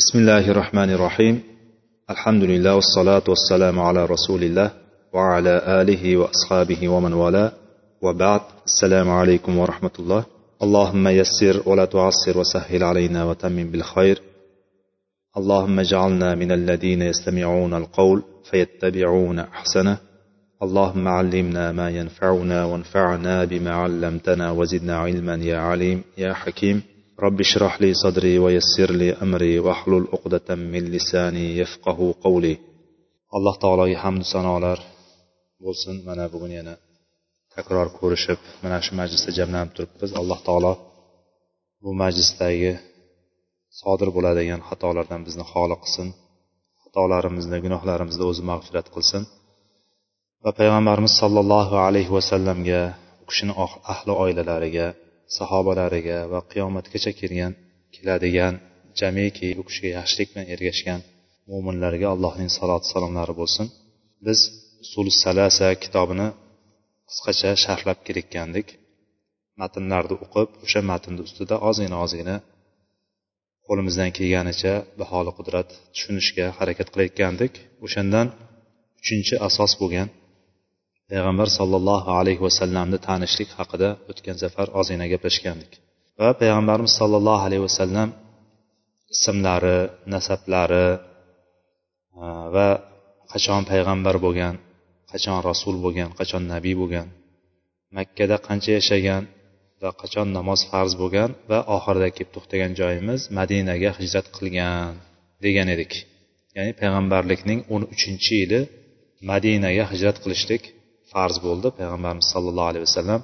بسم الله الرحمن الرحيم. الحمد لله والصلاة والسلام على رسول الله وعلى آله وأصحابه ومن والاه. وبعد السلام عليكم ورحمة الله. اللهم يسر ولا تعسر وسهل علينا وتمم بالخير. اللهم اجعلنا من الذين يستمعون القول فيتبعون أحسنه. اللهم علمنا ما ينفعنا وانفعنا بما علمتنا وزدنا علما يا عليم يا حكيم. رب اشرح لي صدري ويسر لي أمري واحلل عقدة من لساني يفقه قولي alloh taologa hamdu sanolar bo'lsin mana bugun yana takror ko'rishib mana shu majlisda jamlanib turibmiz alloh taolo bu majlisdagi sodir bo'ladigan xatolardan bizni xoli qilsin xatolarimizni gunohlarimizni o'zi mag'firat qilsin va payg'ambarimiz sollallohu alayhi vasallamga u kishini ahli oilalariga sahobalariga va qiyomatgacha kelgan keladigan jamiki u kishiga yaxshilik bilan ergashgan mo'minlarga allohning saloti salomlari bo'lsin. Biz usul salasa kitobini qisqacha sharhlab kelayotgandik. Matnlarni o'qib o'sha matnni ustida ozgina ozgina qo'limizdan kelganicha baholi qudrat tushunishga harakat qilayotgandik. O'shandan uchinchi asos bo'lgan payg'ambar sollallohu alayhi vasallamni tanishlik haqida o'tgan safar ozgina gaplashgandik. Va payg'ambarimiz sollallohu alayhi vasallam ismlari nasablari va qachon payg'ambar bo'lgan qachon rasul bo'lgan qachon nabiy bo'lgan makkada qancha yashagan va qachon namoz farz bo'lgan va oxirida kelib to'xtagan joyimiz madinaga hijrat qilgan degan edik. Ya'ni payg'ambarlikning o'n uchinchi yili madinaga hijrat qilishlik farz bo'ldi. Payg'ambarimiz sollallohu alayhi vasallam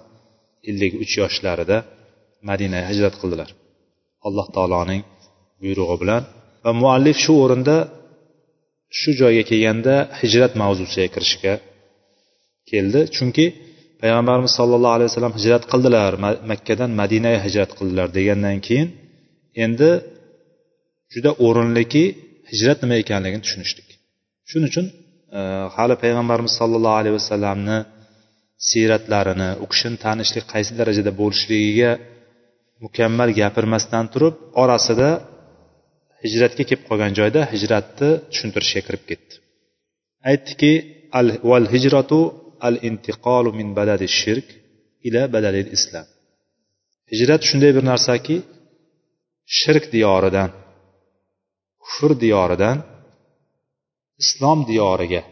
ellik uch yoshlarida madinaga hijrat qildilar. Alloh taoloning buyrug'i bilan va muallif shu o'rinda shu joyga kelganda hijrat mavzusiga kirishga keldi. Chunki payg'ambarimiz sollallohu alayhi vasallam hijrat qildilar makkadan madinaga hijrat qildilar degandan keyin endi juda o'rinliki hijrat nima ekanligini tushunishdik. Shuning uchun hali payg'ambarimiz sollallohu alayhi vasallamni siyratlarini u kishini tanishlik qaysi darajada bo'lishligiga mukammal gapirmasdan turib orasida hijratga kelib qolgan joyda hijratni tushuntirishga kirib ketdi. Aytdiki al val hijratu al intiqolu min badadi shirk ila badalil islam. Hijrat shunday bir narsaki shirk diyoridan kufr diyoridan islom diyoriga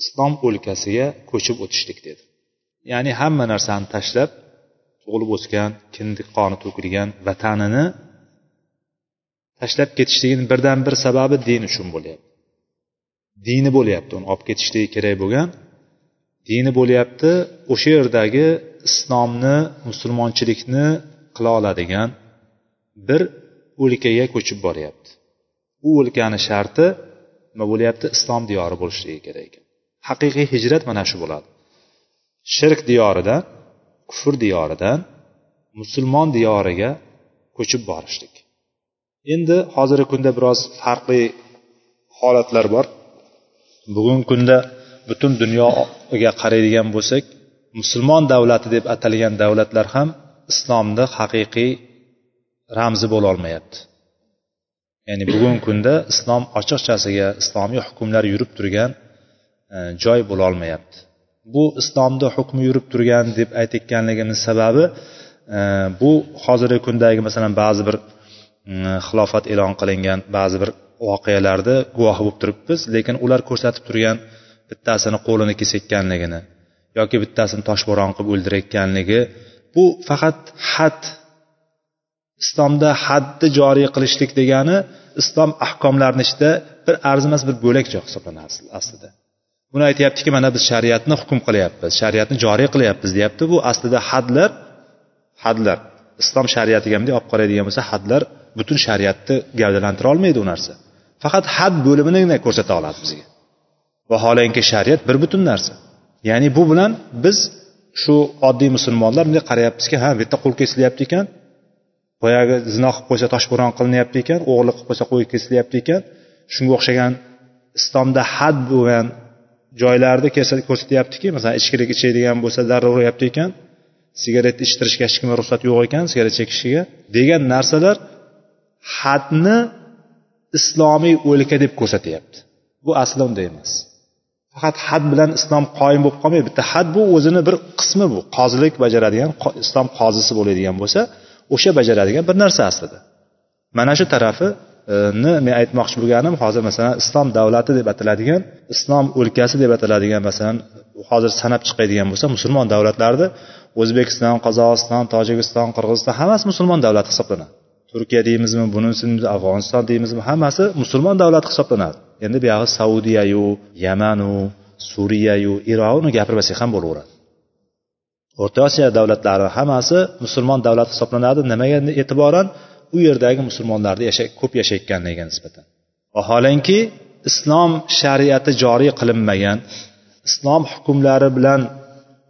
islom o'lkasiga ko'chib o'tishlik dedi. Ya'ni hamma narsani tashlab tug'ilib o'sgan kindik qoni to'kilgan vatanini tashlab ketishligini birdan bir sababi din uchun bo'lyapti. Dini bo'lyapti uni olib ketishligi kerak bo'lgan. Dini bo'lyapti o'sha yerdagi islomni musulmonchilikni qila oladigan bir o'lkaga ko'chib boryapti. U o'lkani sharti nima bo'lyapti? Islom diyori bo'lishligi kerak ekan. Haqiqiy hijrat mana shu bo'ladi. Shirk diyoridan kufr diyoridan musulmon diyoriga ko'chib borishlik. Endi hozirgi kunda biroz farqli holatlar bor. Bugungi kunda butun dunyoga qaraydigan bo'lsak musulmon davlati deb atalgan davlatlar ham islomni haqiqiy ramzi bo'lolmayapti ya'ni bugungi kunda islom ochiqchasiga islomiy hukmlar yurib turgan e, joy bo'lolmayapti bu islomni hukmi yurib turgan deb aytayotganligimiz sababi e, bu hozirgi kundagi masalan ba'zi bir e, xilofat e'lon qilingan ba'zi bir voqealarni guvohi bo'lib turibmiz lekin ular ko'rsatib turgan bittasini qo'lini kesayotganligini yoki bittasini toshbo'ron qilib o'ldirayotganligi bu faqat had islomda hadni joriy qilishlik degani islom ahkomlarini ichida bir arzimas bir bo'lak joy hisoblanadi aslida. Buni aytyaptiki mana biz shariatni hukm qilyapmiz shariatni joriy qilyapmiz deyapti. Bu aslida hadlar hadlar. Islom shariatiga bunday olib qaraydigan bo'lsa hadlar butun shariatni gavdalantira olmaydi u narsa. Faqat had bo'limini ko'rsata oladi bizga. Vaholanki shariat bir butun narsa. Ya'ni bu bilan biz shu oddiy musulmonlar bunday qarayapmizki ha bu yerda qo'l kesilyapti ekan boyagi zino qilib qo'ysa toshbo'ron qilinyapti ekan o'g'irlik qilib qo'ysa qo'y kesilyapti ekan. Shunga o'xshagan islomda had bo'lgan joylarni ko'rsatyaptiki masalan ichkilik ichadigan bo'lsa darrov uryapti ekan. Sigaret ichtirishga hech kimga ruxsat yo'q ekan sigaret chekishiga. Degan narsalar hadni islomiy o'lka deb ko'rsatyapti. Bu asli unday emas faqat had bilan islom qoyim bo'lib qolmaydi. Bitta had bu o'zini bir qismi bu. Qozilik bajaradigan islom qozisi bo'ladigan bo'lsa o'sha bajaradigan bir narsa aslida. Mana shu tarafini e, men aytmoqchi bo'lganim hozir masalan islom davlati deb ataladigan islom o'lkasi deb ataladigan masalan hozir sanab chiqadigan bo'lsa musulmon davlatlarni o'zbekiston qozog'iston tojikiston qirg'iziston hammasi musulmon davlat hisoblanadi. Turkiya deymizmi bunisi afg'oniston deymizmi hammasi musulmon davlat hisoblanadi. Endi buyog'i saudiyayu yamanu suriyayu iroqni gapirmasak ham bo'laveradi. O'rta osiyo davlatlari hammasi musulmon davlat hisoblanadi. Nimaga e'tiboran? U yerdagi musulmonlarni ko'p yashayotganligiga nisbatan. Vaholanki islom shariati joriy qilinmagan islom hukmlari bilan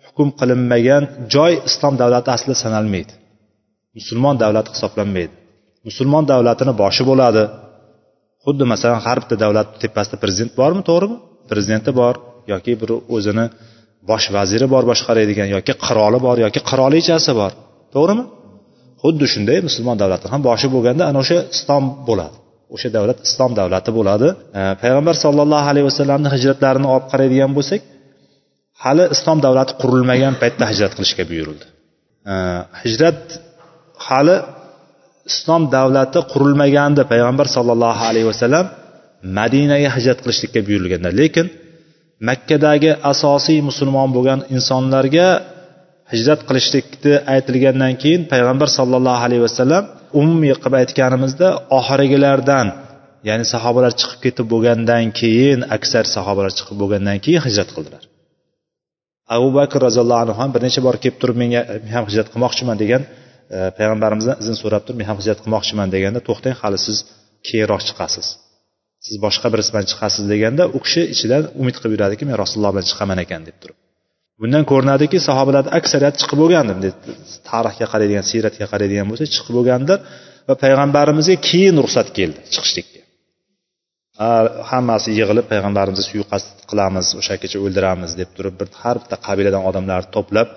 hukm qilinmagan joy islom davlati asli sanalmaydi. Musulmon davlat hisoblanmaydi. Musulmon davlatini boshi bo'ladi. Xuddi masalan har bitta davlatni tepasida prezident bormi? To'g'rimi? Prezidenti bor yoki bir o'zini bosh vaziri bor boshqaradigan yoki qiroli bor yoki qirolichasi bor. To'g'rimi? Xuddi shunday musulmon davlati ham boshi bo'lganda ana o'sha islom bo'ladi. O'sha davlat islom davlati bo'ladi. Payg'ambar sollallohu alayhi vasallamni hijratlarini olib qaraydigan bo'lsak hali islom davlati qurilmagan paytda hijrat qilishga buyurildi. Hijrat hali islom davlati qurilmaganda payg'ambar sollallohu alayhi vasallam madinaga hijrat qilishlikka buyurilganda. Lekin makkadagi asosiy musulmon bo'lgan insonlarga hijrat qilishlikni aytilgandan keyin payg'ambar sollallohu alayhi vasallam umumiy qilib aytganimizda oxirgilardan ya'ni sahobalar chiqib ketib bo'lgandan keyin aksar sahobalar chiqib bo'lgandan keyin hijrat qildilar. Abu bakr roziyallohu anhu ham bir necha bor kelib turib menga men ham hijrat qilmoqchiman degan e, payg'ambarimizdan izn so'rab turib men ham hijrat qilmoqchiman deganda to'xtang hali siz keyinroq chiqasiz siz boshqa birisi bilan chiqasiz deganda u kishi ichidan umid qilib yuradiki men rasululloh bilan chiqaman ekan deb turib. Bundan ko'rinadiki sahobalarni aksariyati chiqib bo'lgandi tarixga qaraydigan siyratga qaraydigan bo'lsak chiqib bo'lgandir va payg'ambarimizga keyin ruxsat keldi chiqishlikka. Hammasi yig'ilib payg'ambarimizni suiqasd qilamiz o'sha kecha o'ldiramiz deb turib bir har bitta qabiladan odamlarni to'plab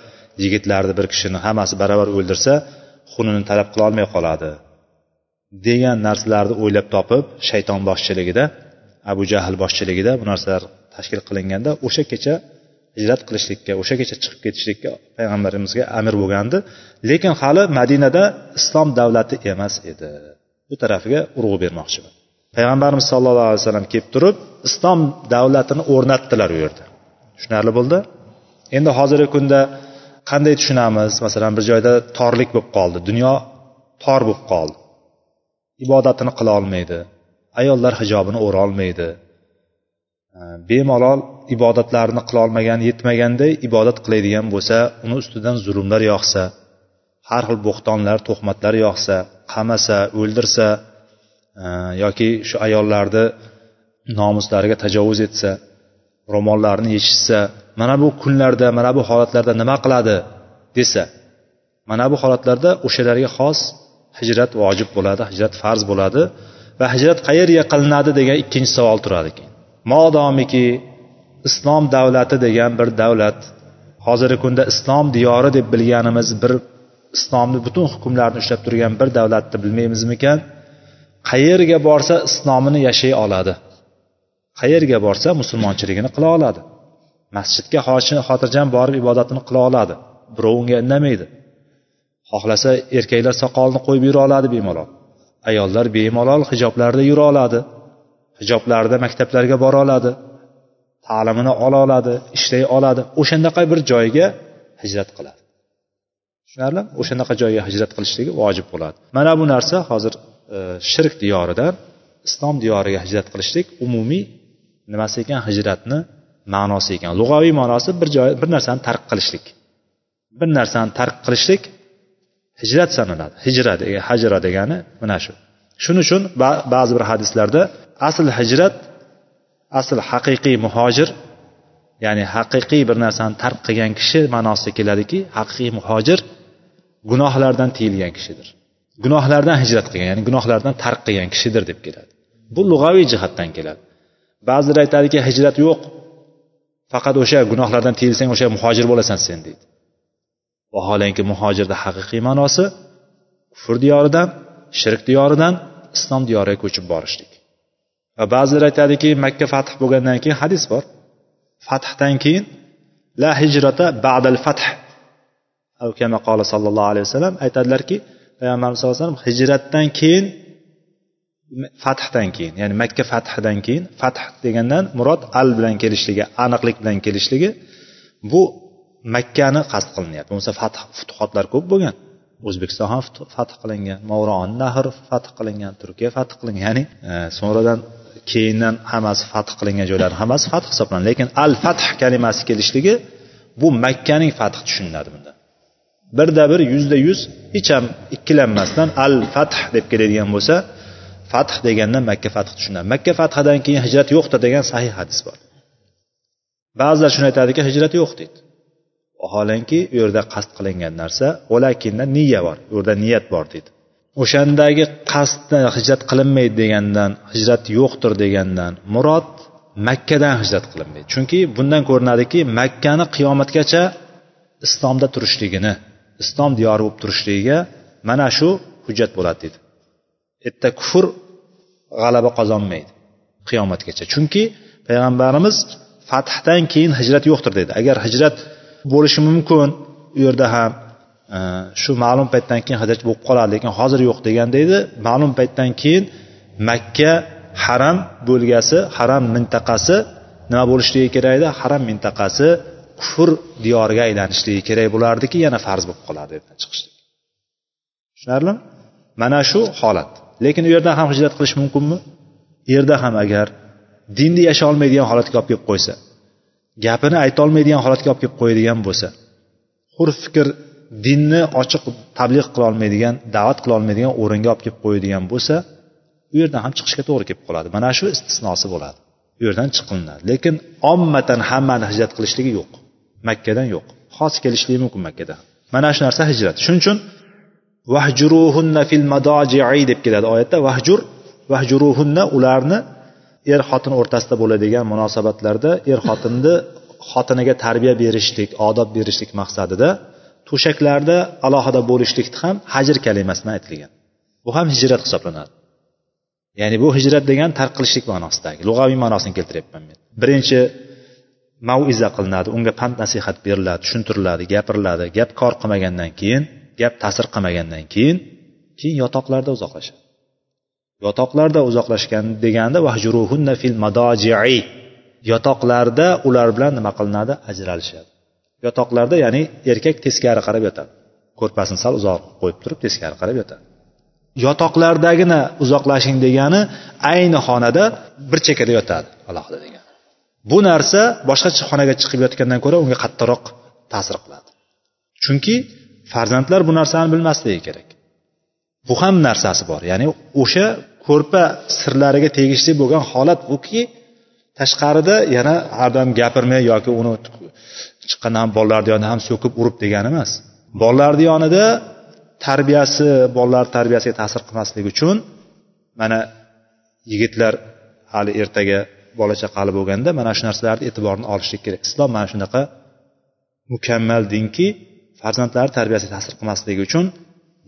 yigitlarni bir kishini hammasi baravar o'ldirsa xunini talab qilolmay qoladi. Degan narsalarni o'ylab topib shayton boshchiligida abu jahl boshchiligida bu narsalar tashkil qilinganda o'sha kecha hijrat qilishlikka o'sha kecha chiqib ketishlikka payg'ambarimizga amr bo'lgandi. Lekin hali madinada islom davlati emas edi. Bu tarafiga urg'u bermoqchiman. Payg'ambarimiz sollallohu alayhi vasallam kelib turib islom davlatini o'rnatdilar u yerda. Tushunarli bo'ldi? Endi hozirgi kunda qanday tushunamiz? Masalan bir joyda torlik bo'lib qoldi dunyo tor bo'lib qoldi. Ibodatini qila olmaydi. Ayollar hijobini o'rolmaydi bemalol ibodatlarini qilolmagan yetmaganday ibodat qiladigan bo'lsa uni ustidan zulmlar yog'sa har xil bo'xtonlar tuhmatlar yog'sa qamasa o'ldirsa yoki shu ayollarni nomuslariga tajovuz etsa ro'mollarini yechishsa mana bu kunlarda mana bu holatlarda nima qiladi desa mana bu holatlarda o'shalarga xos hijrat vojib bo'ladi hijrat farz bo'ladi va hijrat qayerga qilinadi degan ikkinchi savol turadi keyin modomiki islom davlati degan bir davlat hozirgi kunda islom diyori deb bilganimiz bir islomni butun hukmlarini ushlab turgan bir davlatni bilmaymizmikan? Qayerga borsa islomini yashay oladi. Qayerga borsa musulmonchiligini qila oladi. Masjidga xotirjam borib ibodatini qila oladi. Birov unga indamaydi. Xohlasa erkaklar soqolini qo'yib yura oladi bemalol. Ayollar bemalol hijoblarda yura oladi. Hijoblarida maktablarga bora oladi. Ta'limini ola oladi ishlay oladi. O'shandaqa bir joyga hijrat qiladi. Tushunarlimi o'shanaqa joyga hijrat qilishligi vojib bo'ladi. Mana bu narsa hozir e, shirk diyoridan islom diyoriga hijrat qilishlik umumiy nimasi ekan? Hijratni ma'nosi ekan. Lug'aviy ma'nosi bir joy bir narsani tark qilishlik. Bir narsani tark qilishlik hijrat sanaladi. Hijra hajra degani mana shu. Shuning uchun ba'zi bir hadislarda asl hijrat asl haqiqiy muhojir ya'ni haqiqiy bir narsani tark qilgan kishi ma'nosida keladiki haqiqiy muhojir gunohlardan tiyilgan kishidir. Gunohlardan hijrat qilgan ya'ni gunohlardan tark qilgan kishidir deb keladi. Bu lug'aviy jihatdan keladi. Ba'zilar aytadiki hijrat yo'q. Faqat o'sha gunohlardan tiyilsang o'sha muhojir bo'lasan sen deydi. Vaholanki muhojirni haqiqiy ma'nosi kufr diyoridan shirk diyoridan islom diyoriga ko'chib borishlik. Va ba'zilar aytadiki makka fath bo'lgandan keyin hadis bor. Fathdan keyin la hijrata ba'dal fath. Kama qola sallallohu alayhi vasallam aytadilarki payg'ambarimiz sallallohu alayhi vasallam hijratdan keyin fathdan keyin ya'ni makka fathidan keyin fath degandan murod al bilan kelishligi aniqlik bilan kelishligi bu makkani qasd qilinyapti. Bo'lmasa fath futuhotlar ko'p bo'lgan. O'zbekiston ham fath qilingan. Mavron nahr fath qilingan. Turkiya fath qilingan. Ya'ni e, keyindan hammasi fath qilingan joylar hammasi fath hisoblanadi. Lekin al fath kalimasi kelishligi bu makkaning fathi tushuniladi bunda. Birda bir yuzda yuz hech ham ikkilanmasdan al fath deb keladigan bo'lsa fath deganda makka fath tushunadi makka fathidan keyin hijrat yo'qdir degan sahih hadis bor. Ba'zilar shuni aytadiki hijrat yo'q deydi. Vaholanki u yerda qasd qilingan narsa valakinda niya bor u yerda niyat bor deydi. O'shandagi qasddan hijrat qilinmaydi degandan hijrat yo'qdir degandan murod makkadan hijrat qilinmaydi. Chunki bundan ko'rinadiki makkani qiyomatgacha islomda turishligini islom diyori bo'lib turishligiga mana shu hujjat bo'ladi deydi. Erta kufr g'alaba qozonmaydi qiyomatgacha. Chunki payg'ambarimiz fathdan keyin hijrat yo'qdir dedi. Agar hijrat bo'lishi mumkin. U yerda ham e, shu ma'lum paytdan keyin hijrat bo'lib qoladi lekin hozir yo'q deganda edi. Ma'lum paytdan keyin makka haram bo'lgasi haram mintaqasi nima bo'lishligi kerak edi? Haram mintaqasi kufr diyoriga aylanishligi kerak bo'lardiki yana farz bo'lib qolardi chiqishlik tushunarlimi? Mana shu holat. Lekin u yerdan ham hijrat qilish mumkinmi? Yerda ham agar dinni yasha olmaydigan holatga olib kelib qo'ysa gapini aytolmaydigan holatga olib kelib qo'yadigan bo'lsa hur fikr dinni ochiq tabliq qilolmaydigan da'vat qilolmaydigan o'ringa olib kelib qo'yadigan bo'lsa u yerdan ham chiqishga to'g'ri kelib qoladi. Mana shu istisnosi bo'ladi. U yerdan chiqilinadi lekin ommatan hammani hijrat qilishligi yo'q. Makkadan yo'q. Xos kelishligi mumkin makkadan mana shu narsa hijrat. Shuning uchun vahjuruhunna fil madoji'i deb keladi oyatda. Vahjur vahjuruhunna ularni er xotin o'rtasida bo'ladigan munosabatlarda er xotinni xotiniga tarbiya berishlik odob berishlik maqsadida to'shaklarda alohida bo'lishlikni ham hajr kalimasidan aytilgan. Bu ham hijrat hisoblanadi. Ya'ni bu hijrat degan tark qilishlik ma'nosidagi lug'aviy ma'nosini keltiryapman men. Birinchi mauiza qilinadi unga pand nasihat beriladi tushuntiriladi gapiriladi gap kor qilmagandan keyin gap ta'sir qilmagandan keyin keyin yotoqlarda uzoqlashadi. Yotoqlarda uzoqlashgan deganda vahjuruhunna fil madoji'i yotoqlarda ular bilan nima qilinadi? Ajralishadi. Yotoqlarda ya'ni erkak teskari qarab yotadi. Ko'rpasini sal uzoq qo'yib turib teskari qarab yotadi. Yotoqlardagina uzoqlashing degani ayni xonada bir chekkada yotadi. Alohida degan. Bu narsa boshqa xonaga chiqib yotgandan ko'ra unga qattiqroq ta'sir qiladi. Chunki farzandlar bu narsani bilmasligi kerak. Bu ham narsasi bor. Ya'ni o'sha ko'rpa sirlariga tegishli bo'lgan holat buki tashqarida yana hardam gapirmay yoki uni chiqqandan bolalarni yonida ham so'kib urib degani emas. Bolalarni yonida tarbiyasi bolalar tarbiyasiga ta'sir qilmasligi uchun mana yigitlar hali ertaga bola chaqali bo'lganda mana shu narsalarni e'tiborini olishlik kerak. Islom mana shunaqa mukammal dinki farzandlari tarbiyasiga ta'sir qilmasligi uchun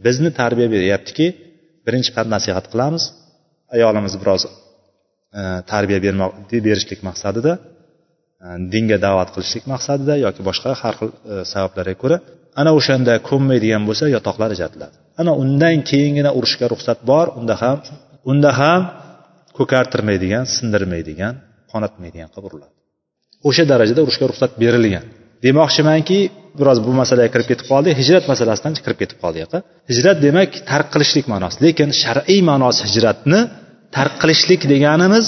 bizni tarbiya beryaptiki birinchi pand nasihat qilamiz ayolimiz biroz e, tarbiya bermoq berishlik maqsadida e, dinga da'vat qilishlik maqsadida yoki boshqa har xil e, sabablarga ko'ra ana o'shanda ko'nmaydigan bo'lsa yotoqlar ajratiladi ana undan keyingina urushga ruxsat bor unda ham unda ham ko'kartirmaydigan sindirmaydigan qonatmaydigan qilib uriladi. O'sha darajada urushga ruxsat berilgan. Demoqchimanki biroz bu masalaga kirib ketib qoldik. Hijrat masalasidan kirib ketib qoldik. Hijrat demak tark qilishlik ma'nosi. Lekin shar'iy ma'nosi hijratni tark qilishlik deganimiz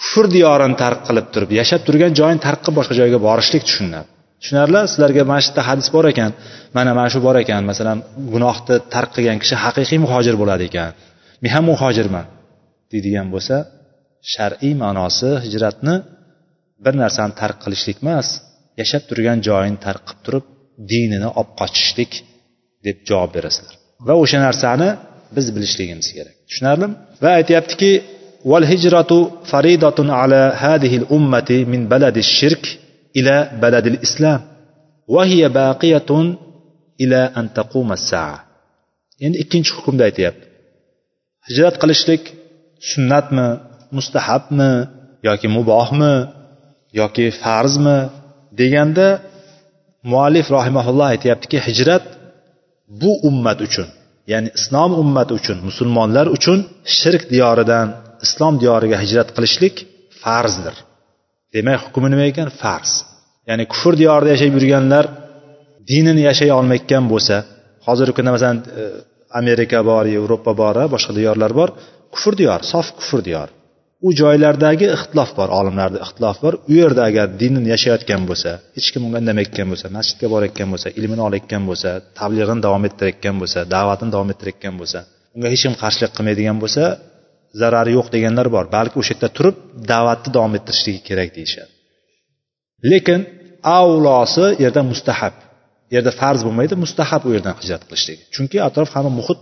kufr diyorini tark qilib turib yashab turgan joyini tark qilib boshqa joyga borishlik tushuniladi. Tushunarli sizlarga mana shu yerda hadis bor ekan. Mana mana shu bor ekan. Masalan gunohni tark qilgan kishi haqiqiy muhojir bo'ladi ekan. Men ham muhojirman deydigan bo'lsa shar'iy ma'nosi hijratni bir narsani tark qilishlik emas yashab turgan joyini tarqib turib dinini olib qochishlik deb javob berasizlar. Va o'sha narsani biz bilishligimiz kerak. Tushunarlimi? Va aytyaptiki val hijratu faridatun ala hadhihi ummati min baladi shirk ila baladil islam va hiya baqiyatun ila an taquma saa endi ikkinchi hukmda aytyapti. Hijrat qilishlik sunnatmi mustahabmi yoki mubohmi yoki farzmi deganda muallif rahimaulloh aytyaptiki hijrat bu ummat uchun ya'ni islom ummati uchun musulmonlar uchun shirk diyoridan islom diyoriga hijrat qilishlik farzdir. Demak hukmi nima ekan farz. Ya'ni kufr diyorida yashab yurganlar dinini yashay olmayotgan bo'lsa hozirgi kunda masalan e, amerika bor yevropa bor boshqa diyorlar bor kufr diyor sof kufr diyor u joylardagi ixtilof bor olimlarda ixtilof bor. U yerda agar dinini yashayotgan bo'lsa hech kim unga indamayotgan bo'lsa masjidga borayotgan bo'lsa ilmini olayotgan bo'lsa tablig'ini davom ettirayotgan bo'lsa da'vatini davom ettirayotgan bo'lsa unga hech kim qarshilik qilmaydigan bo'lsa zarari yo'q deganlar bor. Balki o'sha yerda turib da'vatni davom ettirishligi kerak deyishadi. Lekin avlosi yerda mustahab. Yerda farz bo'lmaydi mustahab u yerdan hijrat qilishlik chunki atrof hamma muhit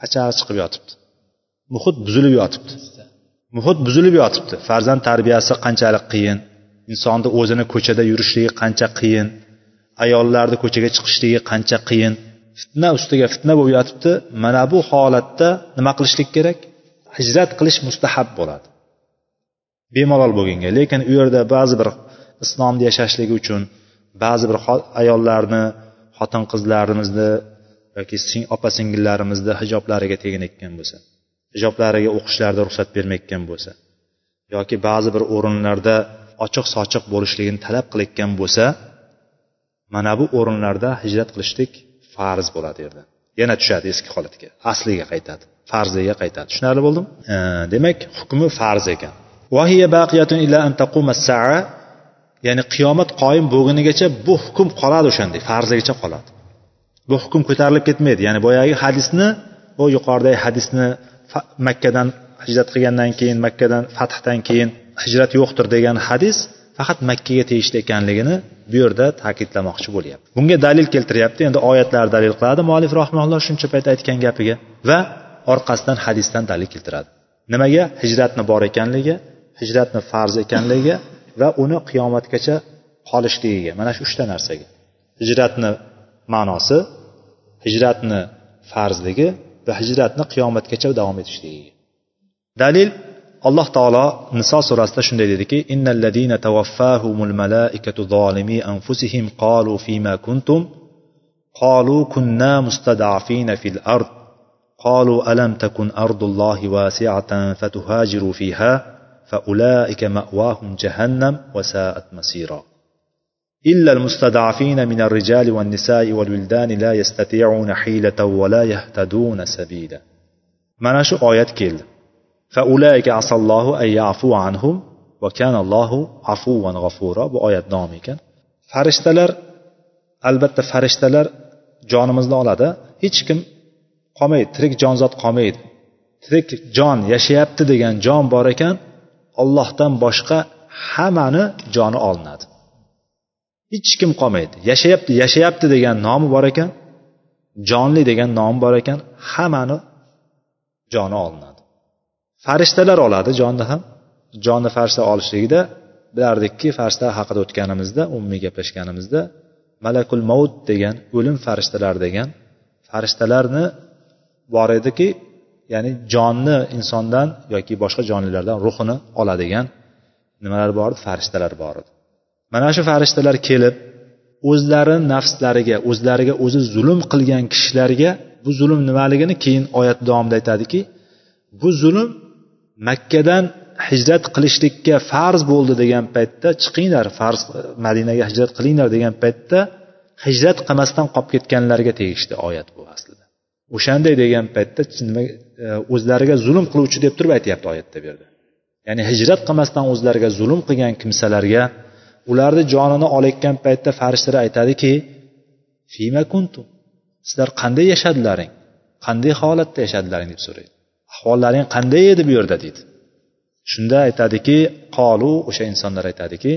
pachasi chiqib yotibdi. Muhit buzilib yotibdi. Muhit buzilib yotibdi. Farzand tarbiyasi qanchalik qiyin? Insonni o'zini ko'chada yurishligi qancha qiyin? Ayollarni ko'chaga chiqishligi qancha qiyin? Fitna ustiga fitna bo'lib yotibdi. Mana bu holatda nima qilishlik kerak? Hijrat qilish mustahab bo'ladi. Bemalol bo'lganga. Lekin u yerda ba'zi bir islomda yashashligi uchun ba'zi bir ayollarni xotin qizlarimizni yoki opa singillarimizni hijoblariga teginayotgan bo'lsa. Hijoblariga o'qishlarida ruxsat bermayotgan bo'lsa yoki ba'zi bir o'rinlarda ochiq sochiq bo'lishligini talab qilayotgan bo'lsa mana bu o'rinlarda hijrat qilishlik farz bo'ladi yerda. Yana tushadi eski holatiga asliga qaytadi farziga qaytadi. Tushunarli bo'ldimi demak hukmi farz ekan. Ya'ni qiyomat qoyim bo'lgunigacha bu hukm qoladi o'shanday farzigacha qoladi. Bu hukm ko'tarilib ketmaydi ya'ni boyagi hadisni bu yuqoridagi hadisni makkadan hijrat qilgandan keyin makkadan fathdan keyin hijrat yo'qdir degan hadis faqat makkaga tegishli ekanligini bu yerda ta'kidlamoqchi bo'lyapti. Bunga dalil keltiryapti. Endi oyatlar dalil qiladi. Muallif rahmaulloh shuncha payt aytgan gapiga va orqasidan hadisdan dalil keltiradi. Nimaga? Hijratni bor ekanligi hijratni farz ekanligiga va uni qiyomatgacha qolishligiga. Mana shu uchta narsaga. Hijratni ma'nosi hijratni farzligi va hijratni qiyomatgacha davom etishligiga dalil alloh taolo niso surasida shunday dediki innalladina tavaffahumul malaikatu zolimi anfusihim qalu fima kuntum قالوا كنا مستضعفين في الأرض قالوا ألم تكن أرض الله واسعة فتهاجروا فيها فأولئك مأواهم جهنم وساءت مصيرا إلا المستضعفين من الرجال والنساء والولدان لا يستطيعون حيلة ولا يهتدون سبيلا mana shu oyat keldi faulaika asallohu ay yafu anhum va kanallohu afuvan g'afuro bu oyat davom ekan farishtalar albatta farishtalar jonimizni oladi hech kim qolmaydi tirik jonzot qolmaydi tirik jon yashayapti degan jon bor ekan ollohdan boshqa hammani joni olinadi hech kim qolmaydi. Yashayapti yashayapti degan nomi bor ekan jonli degan nomi bor ekan hammani joni olinadi. Farishtalar oladi jonni ham. Jonni farishta olishligida bilardikki farishtalar haqida o'tganimizda umumiy gaplashganimizda malakul maut degan o'lim farishtalari degan farishtalarni bor ediki ya'ni jonni insondan yoki boshqa jonlilardan ruhini oladigan nimalar bor edi? Farishtalar bor edi. Mana shu farishtalar kelib o'zlari nafslariga o'zlariga o'zi zulm qilgan kishilarga bu zulm nimaligini keyin oyat davomida aytadiki bu zulm makkadan hijrat qilishlikka farz bo'ldi degan paytda chiqinglar farz madinaga hijrat qilinglar degan paytda hijrat qilmasdan qolib ketganlarga tegishli oyat bu aslida. O'shanday degan paytda nima e, o'zlariga zulm qiluvchi deb turib aytyapti oyatda bu yerda ya'ni hijrat qilmasdan o'zlariga zulm qilgan kimsalarga ularni jonini olayotgan paytda farishtalar aytadiki fima kuntum? Sizlar qanday yashadilaring? Qanday holatda yashadilaring? deb so'raydi. Ahvollaring qanday edi bu yerda? deydi. Shunda aytadiki qolu o'sha insonlar aytadiki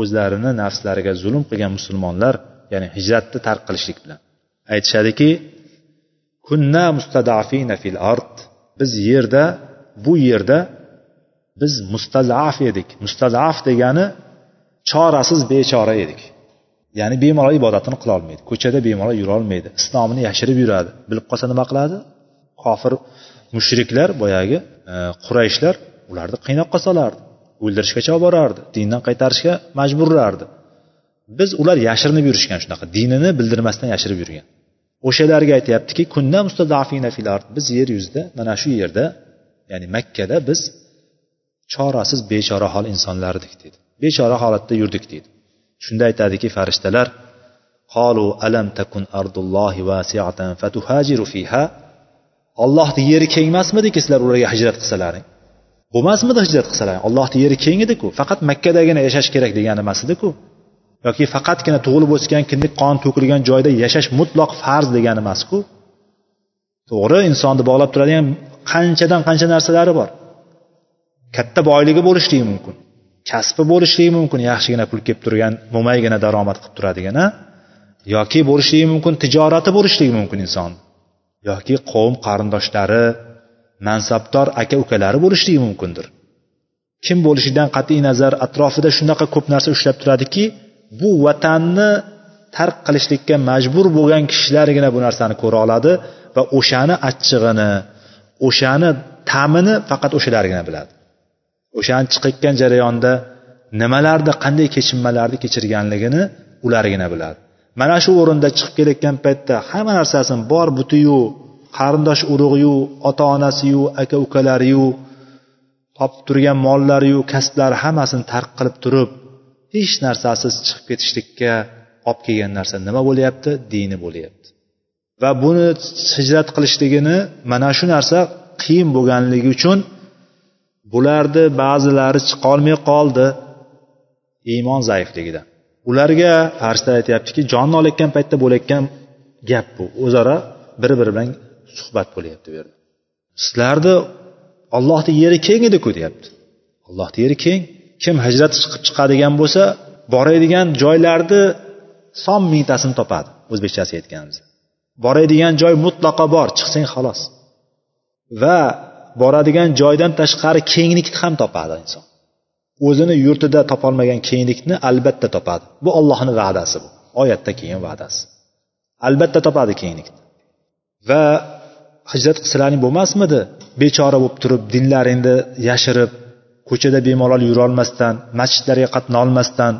o'zlarini nafslariga zulm qilgan musulmonlar ya'ni hijratni tark qilishlik bilan. Aytishadiki kunna mustadafina fil ard biz yerda bu yerda biz mustazaf edik. Mustazaf degani chorasiz bechora edik. Ya'ni bemalol ibodatini qilolmaydi ko'chada bemalol yurolmaydi islomini yashirib yuradi. Bilib qolsa nima qiladi? Kofir mushriklar boyagi e, qurayshlar ularni qiynoqqa solardi o'ldirishgacha olib borardi. Dindan qaytarishga majburlardi. Biz ular yashirinib yurishgan shunaqa. Dinini bildirmasdan yashirib yurgan. O'shalarga aytyaptiki biz yer yuzida mana shu yerda ya'ni makkada biz chorasiz bechora hol insonlardik dedi. Bechora holatda yurdik deydi. Shunda aytadiki farishtalar qolu alam takun ardullohi vasiatan fatuhajiru fiha? Ollohni yeri keng emasmidiki sizlar ularga hijrat qilsalaring? Bo'lmasmidi hijrat qilsalaring? Ollohni yeri keng ediku faqat makkadagina yashash kerak degani emas ediku yoki faqatgina tug'ilib o'sgan kindik qon to'kilgan joyda yashash mutloq farz degani emasku? To'g'ri insonni bog'lab turadigan qanchadan qancha narsalari bor? Katta boyligi bo'lishligi mumkin. Kasbi bo'lishligi mumkin yaxshigina pul kelib turgan mo'maygina daromad qilib turadigan a yoki bo'lishligi mumkin tijorati bo'lishligi mumkin inson. Yoki qavm qarindoshlari mansabdor aka ukalari bo'lishligi mumkindir. Kim bo'lishidan qat'iy nazar atrofida shunaqa ko'p narsa ushlab turadiki bu vatanni tark qilishlikka majbur bo'lgan kishilargina bu narsani ko'ra oladi va o'shani achchig'ini o'shani ta'mini faqat o'shalargina biladi. O'shani chiqayotgan jarayonda nimalarni qanday kechinmalarni kechirganligini ulargina biladi. Mana shu o'rinda chiqib kelayotgan paytda hamma narsasini bor butiyu qarindosh urug'iyu ota onasiyu aka ukalariyu topib turgan mollariyu kasblari hammasini tark qilib turib hech narsasiz chiqib ketishlikka olib kelgan narsa nima bo'lyapti? Dini bo'lyapti. Va buni hijrat qilishligini mana shu narsa qiyin bo'lganligi uchun bularni ba'zilari chiqolmay qoldi. Iymon zaifligidan ularga farishtalar aytyaptiki jonni olayotgan paytda bo'layotgan gap bu. O'zaro bir biri bilan suhbat bo'lyapti bu yerda. Sizlarni ollohni yeri keng ediku deyapti. Ollohni yeri keng. Kim hijrat chiqib chiqadigan bo'lsa boradigan joylarni son mingtasini topadi o'zbekchasiga aytganimizda boradigan joy mutlaqo bor chiqsang xolos. Va boradigan joydan tashqari kenglikni ham topadi inson. O'zini yurtida topolmagan kenglikni albatta topadi. Bu ollohni va'dasi bu. Oyatda kelgan va'dasi. Albatta topadi kenglikni. Va hijrat qilsalaring bo'lmasmidi? Bechora bo'lib turib dinlaringni yashirib ko'chada bemalol yurolmasdan masjidlarga qatnolmasdan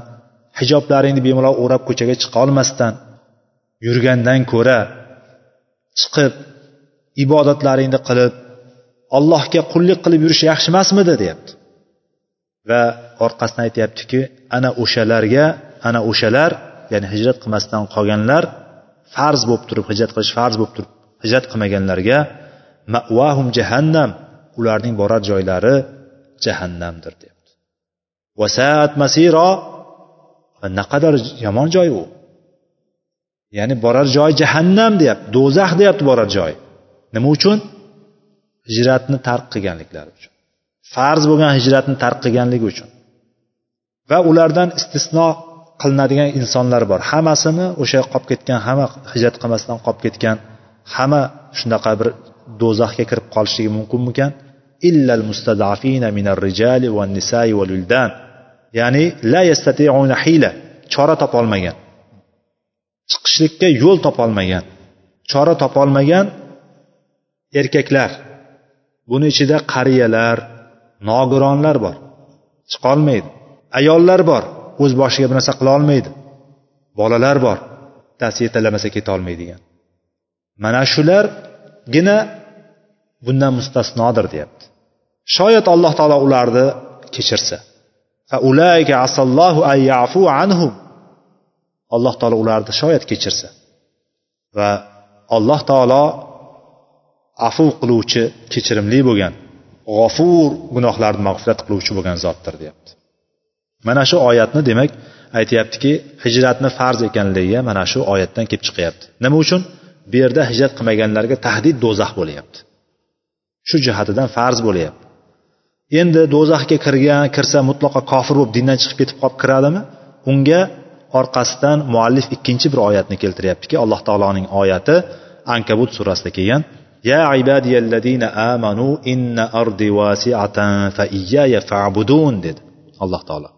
hijoblaringni bemalol o'rab ko'chaga chiqa olmasdan yurgandan ko'ra chiqib ibodatlaringni qilib allohga qullik qilib yurish yaxshi emasmidi deyapti. Va orqasidan aytyaptiki ana o'shalarga ana o'shalar ya'ni hijrat qilmasdan qolganlar farz bo'lib turib hijrat qilish farz bo'lib turib hijrat qilmaganlarga mavahum jahannam ularning borar joylari jahannamdir deyapti. Vasaat masiro naqadar yomon joy u. Ya'ni borar joy jahannam deyapti do'zax deyapti borar joy. Nima uchun? Hijratni tark qilganliklari uchun farz bo'lgan hijratni tark qilganligi uchun va ulardan istisno qilinadigan insonlar bor. Hammasini o'sha qolib ketgan hamma hijrat qilmasdan qolib ketgan hamma shunaqa bir do'zaxga kirib qolishligi mumkinmikan? Illal mustadafina minar rijali va nisai va luldan ya'ni la yastati'una hila chora topolmagan chiqishlikka yo'l topolmagan chora topolmagan erkaklar. Buni ichida qariyalar nogironlar bor. Chiqolmaydi. Ayollar bor. O'z boshiga bir narsa qila olmaydi. Bolalar bor. Dast yetalamasa ketolmaydigan mana shulargina bundan mustasnodir deyapti. Shoyat alloh taolo ularni kechirsa alloh taolo ularni shoyat kechirsa va alloh taolo afu qiluvchi kechirimli bo'lgan g'ofur gunohlarni mag'firat qiluvchi bo'lgan zotdir deyapti. Mana shu oyatni demak aytyaptiki hijratni farz ekanligiga mana shu oyatdan kelib chiqyapti. Nima uchun? Bu yerda hijrat qilmaganlarga tahdid do'zax bo'lyapti. Shu jihatidan farz bo'lyapti. Endi do'zaxga kirgan kirsa mutlaqo kofir bo'lib dindan chiqib ketib qolib kiradimi? Unga orqasidan muallif ikkinchi bir oyatni keltiryaptiki alloh taoloning oyati ankabut surasida kelgan. يا عبادي الذين آمنوا إن أرضي واسعة فإياي فاعبدون dedi alloh taolo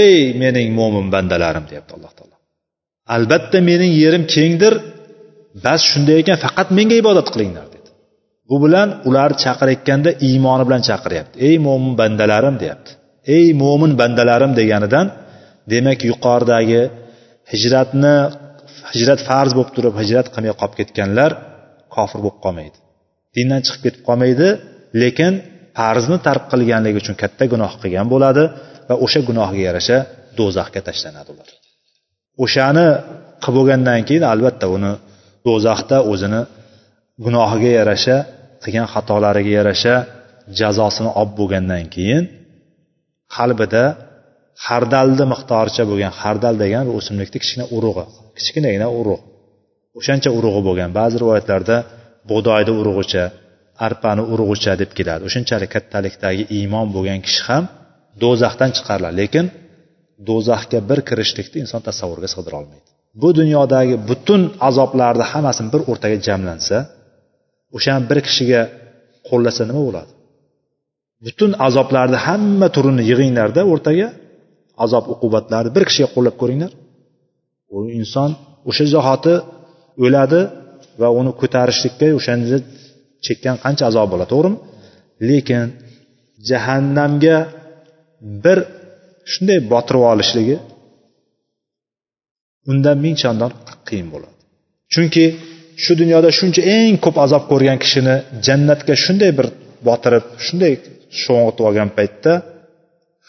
ey mening mo'min bandalarim deyapti alloh taolo albatta mening yerim kengdir bas shunday ekan faqat menga ibodat qilinglar dedi bu bilan ularni chaqirayotganda iymoni bilan chaqiryapti ey mo'min bandalarim deyapti ey mo'min bandalarim deganidan demak yuqoridagi hijratni hijrat farz bo'lib turib hijrat qilmay qolib ketganlar kofir bo'lib qolmaydi. Dindan chiqib ketib qolmaydi lekin farzni tark qilganligi uchun katta gunoh qilgan bo'ladi va o'sha gunohiga yarasha do'zaxga tashlanadi ular. O'shani qilib bo'lgandan keyin albatta uni do'zaxda o'zini gunohiga yarasha qilgan xatolariga yarasha jazosini olib bo'lgandan keyin qalbida xardalni miqdoricha bo'lgan xardal degan bir o'simlikni kichkina urug'i kichkinagina urug' o'shancha urug'i bo'lgan. Ba'zi rivoyatlarda bug'doyni urug'icha arpani urug'icha deb keladi. O'shunchalik kattalikdagi iymon bo'lgan kishi ham do'zaxdan chiqariladi lekin do'zaxga bir kirishlikni inson tasavvurga sig'dira olmaydi. Bu dunyodagi butun azoblarni hammasini bir o'rtaga jamlansa o'shani bir kishiga qo'llasa nima bo'ladi? Butun azoblarni hamma turini yig'inglarda o'rtaga azob uqubatlarni bir kishiga qo'llab ko'ringlar. U inson o'sha zahoti o'ladi va uni ko'tarishlikka o'shanda chekkan qancha azob bo'ladi to'g'rimi? Lekin jahannamga bir shunday botirib olishligi undan ming chandon qiyin bo'ladi. Chunki shu dunyoda shuncha eng ko'p azob ko'rgan kishini jannatga shunday bir botirib shunday sho'ng'itib olgan paytda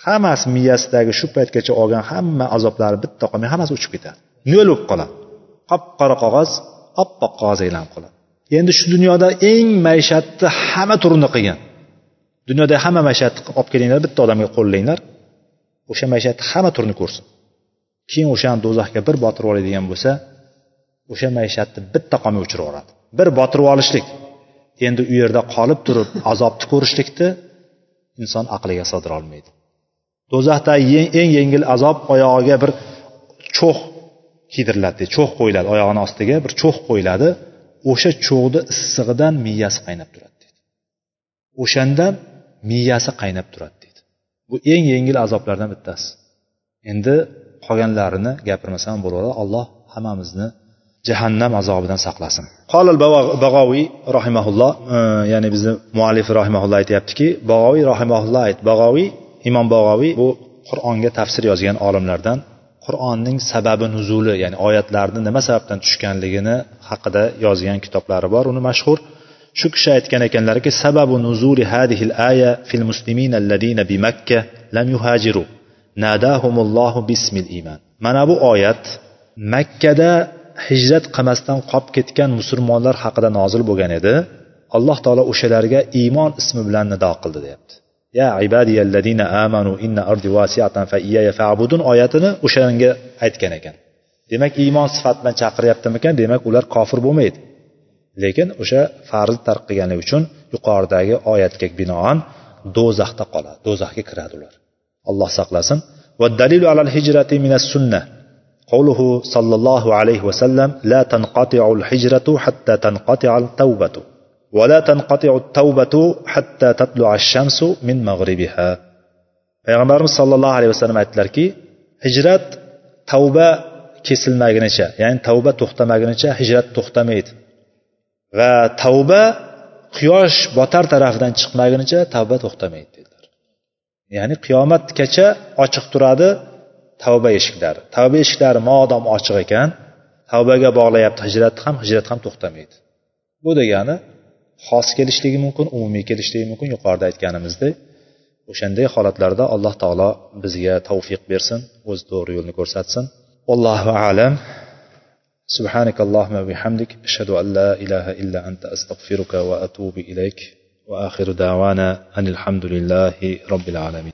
hammasi miyasidagi shu paytgacha olgan hamma azoblari bitta qolmay hammasi uchib ketadi. Nol bo'lib qoladi. Qop qora qog'oz oppoq qog'oz aylanib qoladi. Endi shu dunyoda eng maishatni hamma turini qilgan. Dunyoda hamma maishatni olib kelinglar bitta odamga qo'llanglar. O'sha maishatni hamma turini ko'rsin. Keyin o'shani do'zaxga bir botirib oladigan bo'lsa o'sha maishatni bitta qolmay o'chirib yuboradi bir botirib olishlik. Endi u yerda qolib turib azobni ko'rishlikni inson aqliga sig'dira olmaydi. Do'zaxdagi eng yengil azob oyog'iga bir cho'x kiydiriladi. Cho'g' qo'yiladi oyog'ini ostiga bir cho'g' qo'yiladi. O'sha cho'g'ni issig'idan miyasi qaynab turadi deydi o'shandan miyasi qaynab turadi deydi bu eng yengil azoblardan bittasi. Endi qolganlarini gapirmasam bo'laveradi. Alloh hammamizni jahannam azobidan saqlasin. Qolil bag'oviy rahimaulloh e, ya'ni bizni muallif rahimaulloh aytyaptiki bag'oviy rahimaulloh ayt. Bag'oviy imom bag'oviy bu qur'onga tafsir yozgan olimlardan qur'onning sababi nuzuli ya'ni oyatlarni nima sababdan tushganligini haqida yozgan kitoblari bor uni mashhur. Shu kishi aytgan ekanlarki sababu nuzuli hadihil aya fil muslimin alladina bi makka lam yuhajiru. Nadahumullohu bismil iman. Mana bu oyat makkada hijrat qilmasdan qolib ketgan musulmonlar haqida nozil bo'lgan edi. Alloh taolo o'shalarga iymon ismi bilan nido qildi deyapti. ya ibadiyalladina amanu inna ardi vasiatan fa iyaya fa'budun oyatini o'shanga aytgan ekan demak iymon sifat bilan chaqiryaptimikan demak ular kofir bo'lmaydi lekin o'sha farzni tark qilganligi uchun yuqoridagi oyatga binoan do'zaxda qoladi do'zaxga kiradi ular alloh saqlasin والدليل على الهجرة من السنة قوله صلى الله عليه وسلم لا تنقطع الهجرة حتى تنقطع التوبة ولا تنقطع التوبة حتى تطلع الشمس من مغربها payg'ambarimiz sollallohu alayhi vasallam aytdilarki hijrat tavba kesilmagunicha ya'ni tavba to'xtamagunicha hijrat to'xtamaydi va tavba quyosh botar tarafidan chiqmagunicha tavba to'xtamaydi dedilar ya'ni qiyomatgacha ochiq turadi tavba eshiklari tavba eshiklari modom ochiq ekan tavbaga bog'layapti hijrat ham hijrat ham to'xtamaydi bu degani xos kelishligi mumkin umumiy kelishligi mumkin yuqorida aytganimizdek o'shanday holatlarda alloh taolo bizga tavfiq bersin o'zi to'g'ri yo'lni ko'rsatsin allohu alam سبحانك اللهم وبحمدك أشهد أن لا إله إلا أنت أستغفرك وأتوب إليك وآخر دعوانا أن الحمد لله رب العالمين